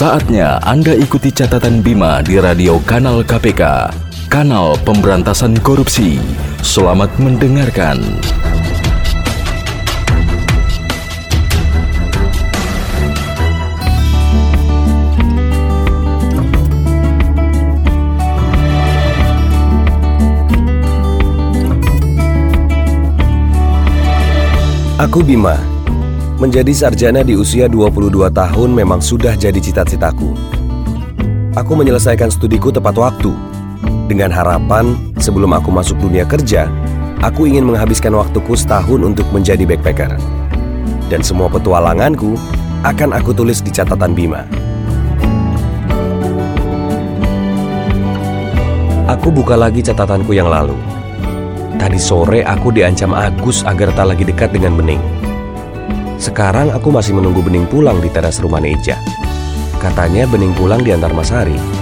Saatnya Anda ikuti catatan Bima di radio kanal KPK, kanal pemberantasan korupsi. Selamat mendengarkan. Aku Bima. Menjadi sarjana di usia 22 tahun memang sudah jadi cita-citaku. Aku menyelesaikan studiku tepat waktu. Dengan harapan, sebelum aku masuk dunia kerja, aku ingin menghabiskan waktuku setahun untuk menjadi backpacker. Dan semua petualanganku akan aku tulis di catatan Bima. Aku buka lagi catatanku yang lalu. Tadi sore aku diancam Agus agar tak lagi dekat dengan Bening. Sekarang aku masih menunggu Bening pulang di teras rumah Neja. Katanya Bening pulang di antar Mas Hari.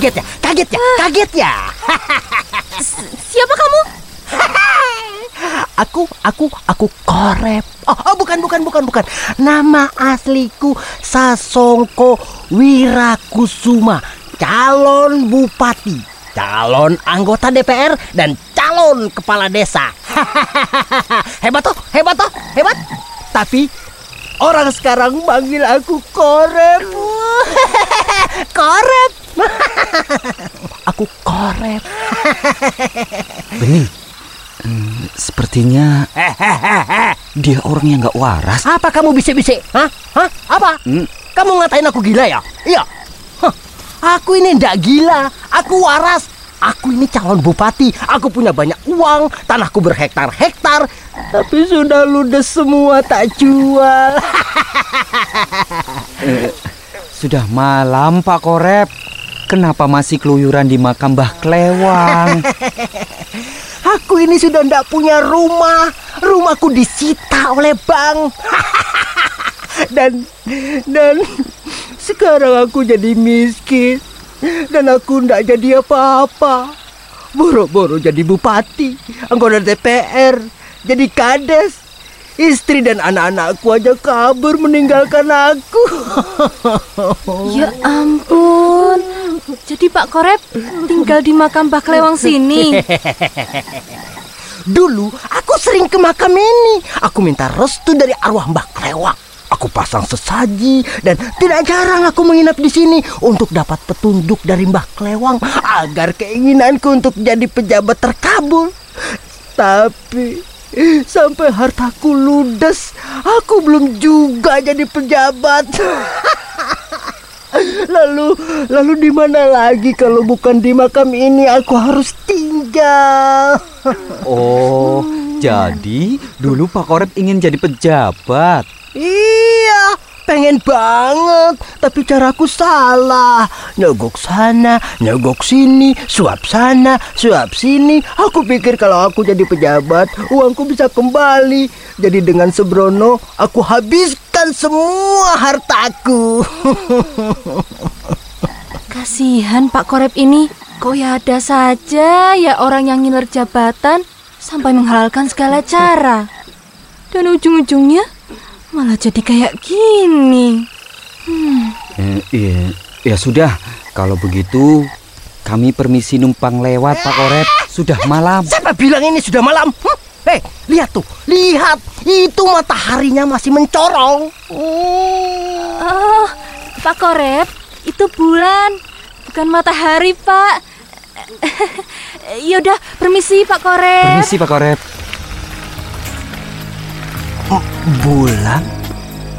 Kaget ya? Kaget ya? Kaget ya? Siapa kamu? Aku, aku, aku korep. Oh, oh, bukan, bukan, bukan, bukan. Nama asliku Sasongko Wirakusuma, calon bupati, calon anggota DPR, dan calon kepala desa. hebat toh, hebat toh, hebat. Tapi orang sekarang manggil aku korep. korep. aku korep. Bening, hmm, sepertinya dia orang yang nggak waras. Apa kamu bisik-bisik? Hah? Hah? Apa? Hmm. Kamu ngatain aku gila ya? Iya. Hah, Aku ini ndak gila. Aku waras. Aku ini calon bupati. Aku punya banyak uang. Tanahku berhektar-hektar. Tapi sudah ludes semua tak jual. Sudah malam Pak Korep. Kenapa masih keluyuran di makam Mbah Klewang? Aku ini sudah ndak punya rumah. Rumahku disita oleh bank. dan dan sekarang aku jadi miskin dan aku ndak jadi apa-apa. Boro-boro jadi bupati, anggota DPR, jadi kades. Istri dan anak-anakku aja kabur meninggalkan aku. Ya ampun. Jadi Pak Korep tinggal di makam Mbah Klewang sini. Dulu aku sering ke makam ini. Aku minta restu dari arwah Mbah Klewak. Aku pasang sesaji dan tidak jarang aku menginap di sini untuk dapat petunjuk dari Mbah Klewang agar keinginanku untuk jadi pejabat terkabul. Tapi sampai hartaku ludes, aku belum juga jadi pejabat. Lalu, lalu di mana lagi kalau bukan di makam ini aku harus tinggal? Oh, jadi dulu Pak Korep ingin jadi pejabat. Iya, pengen banget, tapi caraku salah. Nyogok sana, nyogok sini, suap sana, suap sini. Aku pikir kalau aku jadi pejabat, uangku bisa kembali. Jadi dengan sembrono, aku habiskan semua hartaku. Kasihan Pak Korep ini. Kok ya ada saja ya orang yang ngiler jabatan sampai menghalalkan segala cara. Dan ujung-ujungnya malah jadi kayak gini. Eh, iya, ya sudah. Kalau begitu, kami permisi numpang lewat, Pak Korep. Sudah malam. Siapa bilang ini sudah malam? Hm? Hei, lihat tuh, lihat. Itu mataharinya masih mencorong. Oh, Pak Korep, itu bulan, bukan matahari, Pak. Yaudah, permisi Pak Korep. Permisi, Pak Korep.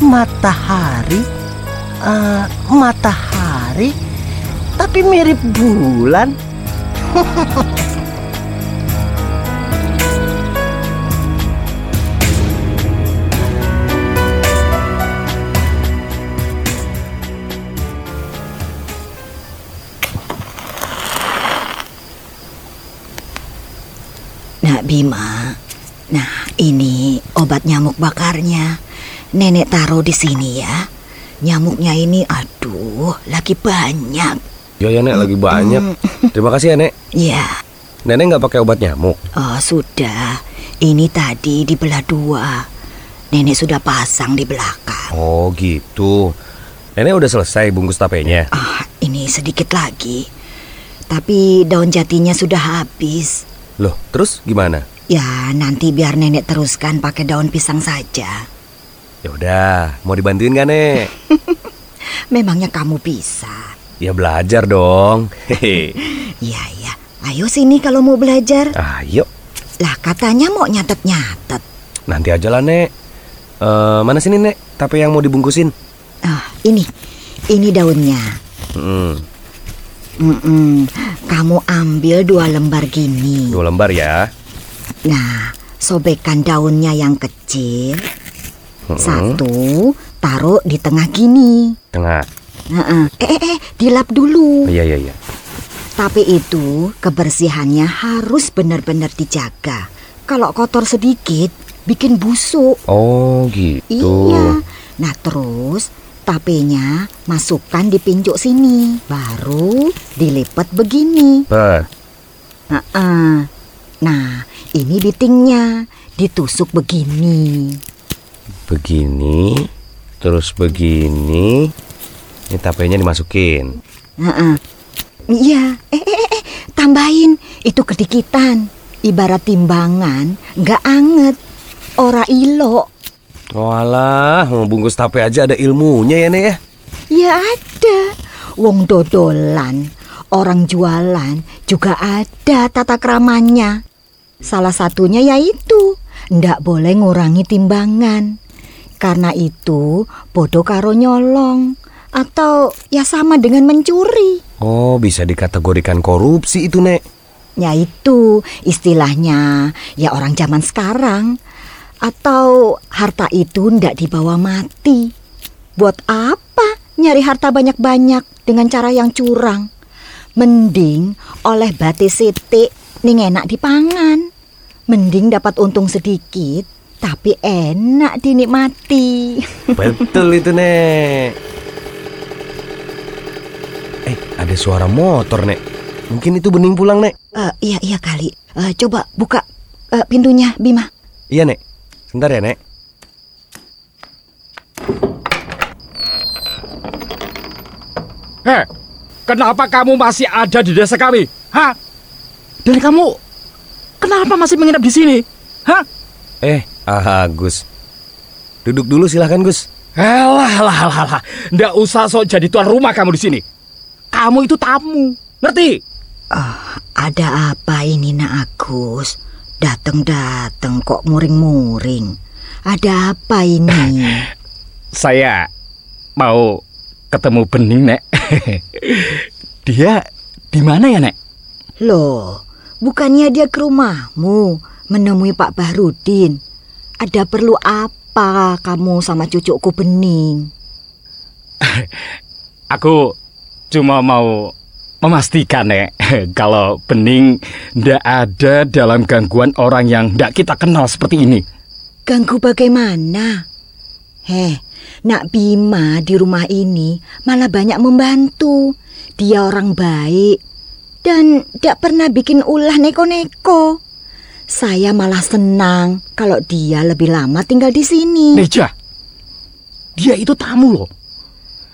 Matahari, eh, matahari, tapi mirip bulan. Nak Bima, nah ini obat nyamuk bakarnya. Nenek taruh di sini ya. Nyamuknya ini, aduh, lagi banyak. Ya ya Nek, lagi banyak. Terima kasih ya Nek. Ya, Nenek nggak pakai obat nyamuk. oh sudah. Ini tadi dibelah dua. Nenek sudah pasang di belakang. Oh gitu. Nenek udah selesai bungkus tapenya. Ah, ini sedikit lagi. Tapi daun jatinya sudah habis. Loh, terus gimana? Ya, nanti biar nenek teruskan pakai daun pisang saja. Ya udah, mau dibantuin gak Nek? Memangnya kamu bisa? Ya belajar dong. Hehe. Ya, ya. Ayo sini kalau mau belajar. Ayo, Lah katanya mau nyatet-nyatet. nanti aja lah Nek. Eh, mana sini Nek? Tape yang mau dibungkusin? Ah, ini. Ini daunnya. Hmm, Mm-mm. Kamu ambil dua lembar gini. dua lembar ya. Nah, sobekkan daunnya yang kecil. Mm-mm. Satu, taruh di tengah gini. Tengah. Heeh. Eh, eh, eh, dilap dulu. Iya iya iya. Tapi itu kebersihannya harus benar-benar dijaga. Kalau kotor sedikit, bikin busuk. Oh gitu. Iya. Nah terus tapenya masukkan di pinjuk sini. Baru dilipat begini. Bet. Heeh. Nah ini bitingnya ditusuk begini. Begini, terus begini. Ini tapenya dimasukin. Heeh. Iya. Eh, eh, eh, eh, tambahin itu kedikitan. Ibarat timbangan, nggak anget. Ora ilo. Walah, mau bungkus tape aja ada ilmunya ya Nek ya. Ya ada. Wong dodolan, orang jualan juga ada tata keramanya. Salah satunya yaitu ndak boleh ngurangi timbangan. Karena itu bodoh karo nyolong atau ya sama dengan mencuri. Oh, bisa dikategorikan korupsi itu Nek. Ya itu istilahnya ya orang zaman sekarang. Atau harta itu ndak dibawa mati. Buat apa nyari harta banyak-banyak dengan cara yang curang? Mending oleh batis sitik ning enak dipangan. Mending dapat untung sedikit tapi enak dinikmati. Betul itu Nek. Eh, ada suara motor Nek. Mungkin itu bening pulang Nek. Eh, iya iya kali. Eh, coba buka eh, pintunya Bima. Iya Nek. Sebentar ya Nek. Heh, kenapa kamu masih ada di desa kami? Hah? Dan kamu kenapa masih menginap di sini? Hah? Eh, ah Gus. Duduk dulu silahkan Gus. Alah, alah, alah, alah. Nggak usah sok jadi tuan rumah kamu di sini. Kamu itu tamu, ngerti? Ah, ada apa ini nak Agus? Dateng-dateng kok muring-muring. Ada apa ini? Saya mau ketemu Bening, Nek. Dia di mana ya, Nek? Loh, bukannya dia ke rumahmu menemui Pak Bahrudin? Ada perlu apa kamu sama cucuku Bening? Aku cuma mau memastikan, Nek, kalau Bening ndak ada dalam gangguan orang yang ndak kita kenal seperti ini. Ganggu bagaimana? Heh, Nak Bima di rumah ini malah banyak membantu. Dia orang baik dan tidak pernah bikin ulah neko-neko. Saya malah senang kalau dia lebih lama tinggal di sini. Neja, dia itu tamu loh.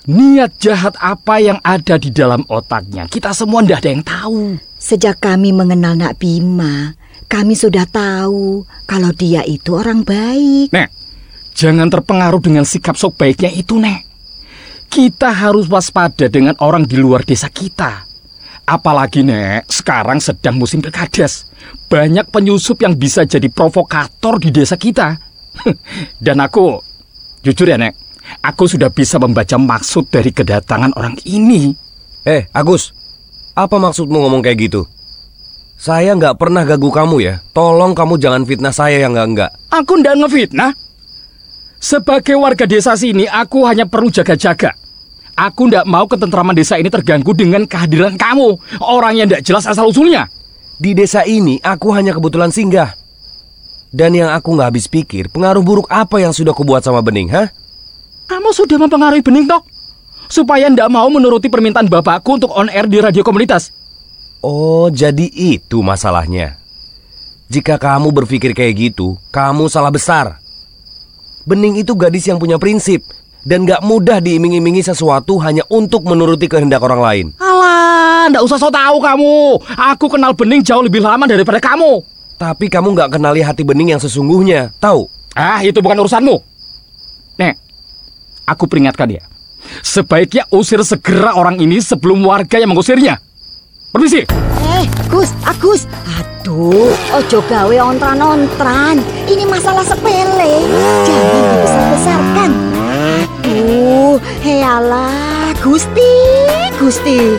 Niat jahat apa yang ada di dalam otaknya, kita semua ndak ada yang tahu. Sejak kami mengenal Nak Bima, kami sudah tahu kalau dia itu orang baik. Nek, jangan terpengaruh dengan sikap sok baiknya itu, Nek. Kita harus waspada dengan orang di luar desa kita. Apalagi, Nek, sekarang sedang musim pilkades. Banyak penyusup yang bisa jadi provokator di desa kita. Dan aku, jujur ya, Nek, aku sudah bisa membaca maksud dari kedatangan orang ini. Eh, Agus, apa maksudmu ngomong kayak gitu? Saya nggak pernah ganggu kamu ya. Tolong kamu jangan fitnah saya yang nggak-nggak. Aku ndak ngefitnah. Sebagai warga desa sini, aku hanya perlu jaga-jaga. Aku ndak mau ketentraman desa ini terganggu dengan kehadiran kamu, orang yang ndak jelas asal usulnya. Di desa ini aku hanya kebetulan singgah. Dan yang aku nggak habis pikir, pengaruh buruk apa yang sudah kubuat sama Bening, hah? Kamu sudah mempengaruhi Bening toh, supaya ndak mau menuruti permintaan bapakku untuk on air di radio komunitas. Oh, jadi itu masalahnya. Jika kamu berpikir kayak gitu, kamu salah besar. Bening itu gadis yang punya prinsip dan gak mudah diiming-imingi sesuatu hanya untuk menuruti kehendak orang lain. Alah, ndak usah so tahu kamu. Aku kenal Bening jauh lebih lama daripada kamu. Tapi kamu gak kenali hati Bening yang sesungguhnya, tahu? Ah, itu bukan urusanmu. Nek, aku peringatkan ya. Sebaiknya usir segera orang ini sebelum warga yang mengusirnya. Permisi. Eh, Gus, Agus. Aduh, ojo gawe ontran-ontran. Ini masalah sepele. Jangan dibesar-besarkan. Aduh, healah, Gusti, Gusti.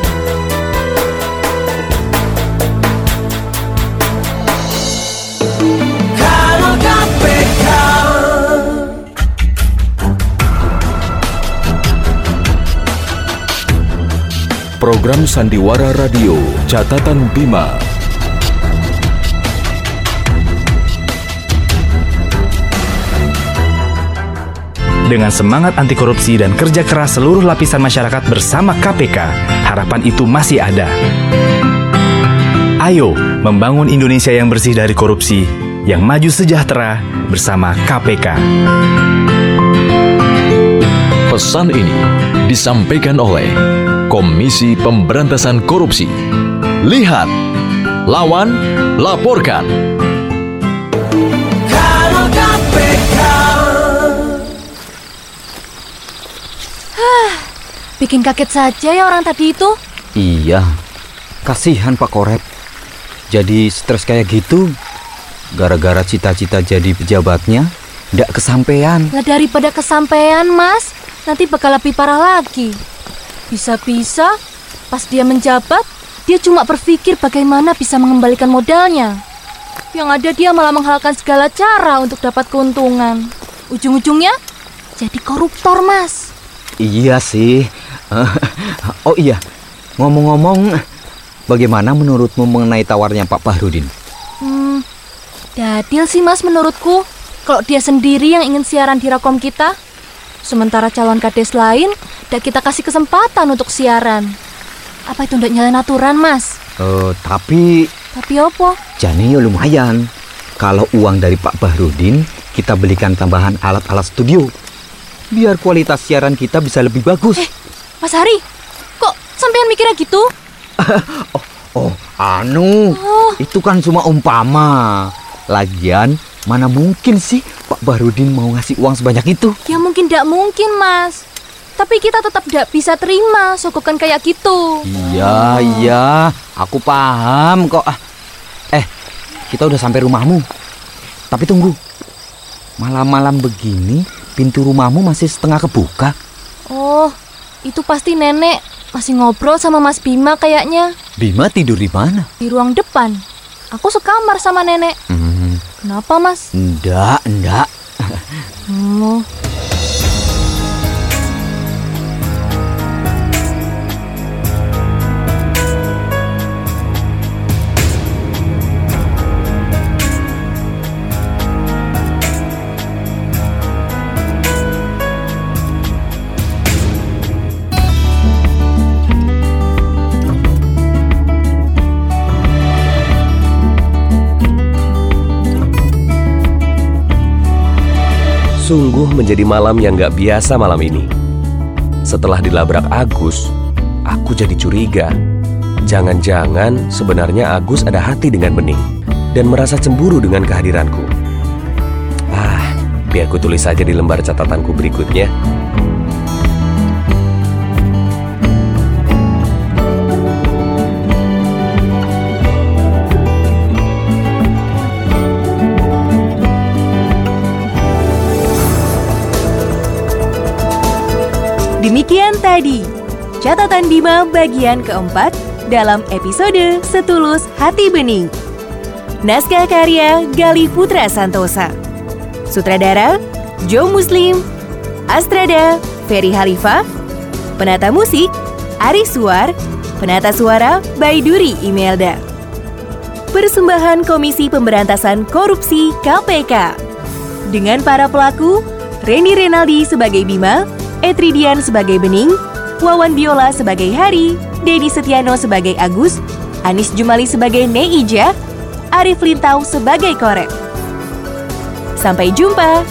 Program Sandiwara Radio Catatan Bima. Dengan semangat anti korupsi dan kerja keras seluruh lapisan masyarakat bersama KPK, harapan itu masih ada. Ayo membangun Indonesia yang bersih dari korupsi, yang maju sejahtera bersama KPK. Pesan ini disampaikan oleh Komisi Pemberantasan Korupsi. Lihat, lawan, laporkan. Bikin kaget saja ya orang tadi itu. Iya, kasihan Pak Korep. Jadi stres kayak gitu, gara-gara cita-cita jadi pejabatnya, ndak kesampaian. Lah daripada kesampaian, Mas, nanti bakal lebih parah lagi. Bisa-bisa pas dia menjabat, dia cuma berpikir bagaimana bisa mengembalikan modalnya. Yang ada dia malah menghalalkan segala cara untuk dapat keuntungan. Ujung-ujungnya jadi koruptor, Mas. Iya sih. oh iya, ngomong-ngomong, bagaimana menurutmu mengenai tawarnya Pak Bahrudin? Hmm, dadil sih mas menurutku. Kalau dia sendiri yang ingin siaran di Rakom kita, sementara calon kades lain, dan kita kasih kesempatan untuk siaran. Apa itu ndak nyalain aturan mas? Eh, tapi Tapi apa? Jani ya lumayan. Kalau uang dari Pak Bahrudin, kita belikan tambahan alat-alat studio. Biar kualitas siaran kita bisa lebih bagus. Eh, Mas Hari, kok sampean mikirnya gitu? Oh, anu, Oh. itu kan cuma umpama. Lagian, mana mungkin sih Pak Bahrudin mau ngasih uang sebanyak itu? Ya mungkin ndak mungkin mas. Tapi kita tetap ndak bisa terima sogokan kayak gitu. Iya, iya, aku paham kok. Ah, Eh, kita udah sampai rumahmu. Tapi tunggu, malam-malam begini pintu rumahmu masih setengah kebuka. Oh, itu pasti nenek masih ngobrol sama Mas Bima kayaknya Bima tidur di mana? di ruang depan. Aku sekamar sama nenek. Hmm, Kenapa mas? enggak, enggak. Oh, Sungguh menjadi malam yang gak biasa malam ini. Setelah dilabrak Agus, aku jadi curiga. Jangan-jangan sebenarnya Agus ada hati dengan Bening dan merasa cemburu dengan kehadiranku. Ah, biar ku tulis saja di lembar catatanku berikutnya. Demikian tadi catatan Bima bagian keempat dalam episode Setulus Hati Bening. Naskah karya Galih Putra Santosa. Sutradara Joe Muslim, Astrada Ferry Halifah, penata musik Ari Suar, penata suara Baiduri Imelda. Persembahan Komisi Pemberantasan Korupsi KPK. Dengan para pelaku, Reni Renaldi sebagai Bima, Etridian sebagai Bening, Wawan Biola sebagai Hari, Dedi Setiano sebagai Agus, Anis Jumali sebagai Neija, Arif Lintau sebagai Korep. Sampai jumpa!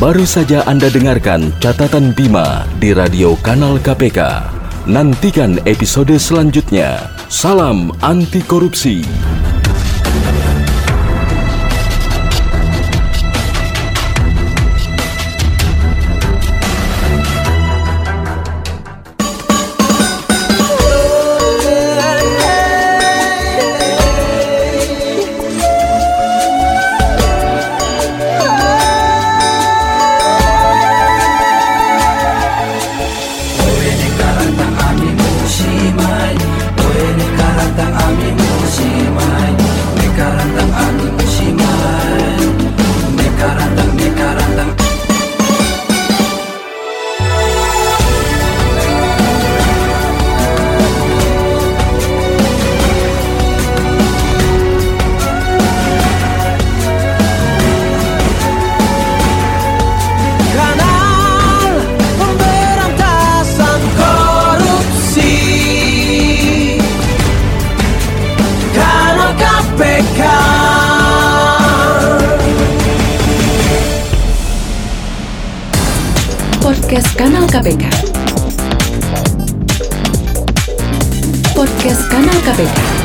Baru saja Anda dengarkan catatan Bima di radio kanal KPK. Nantikan episode selanjutnya. Salam anti korupsi. KPK. Podcast Kanal KPK.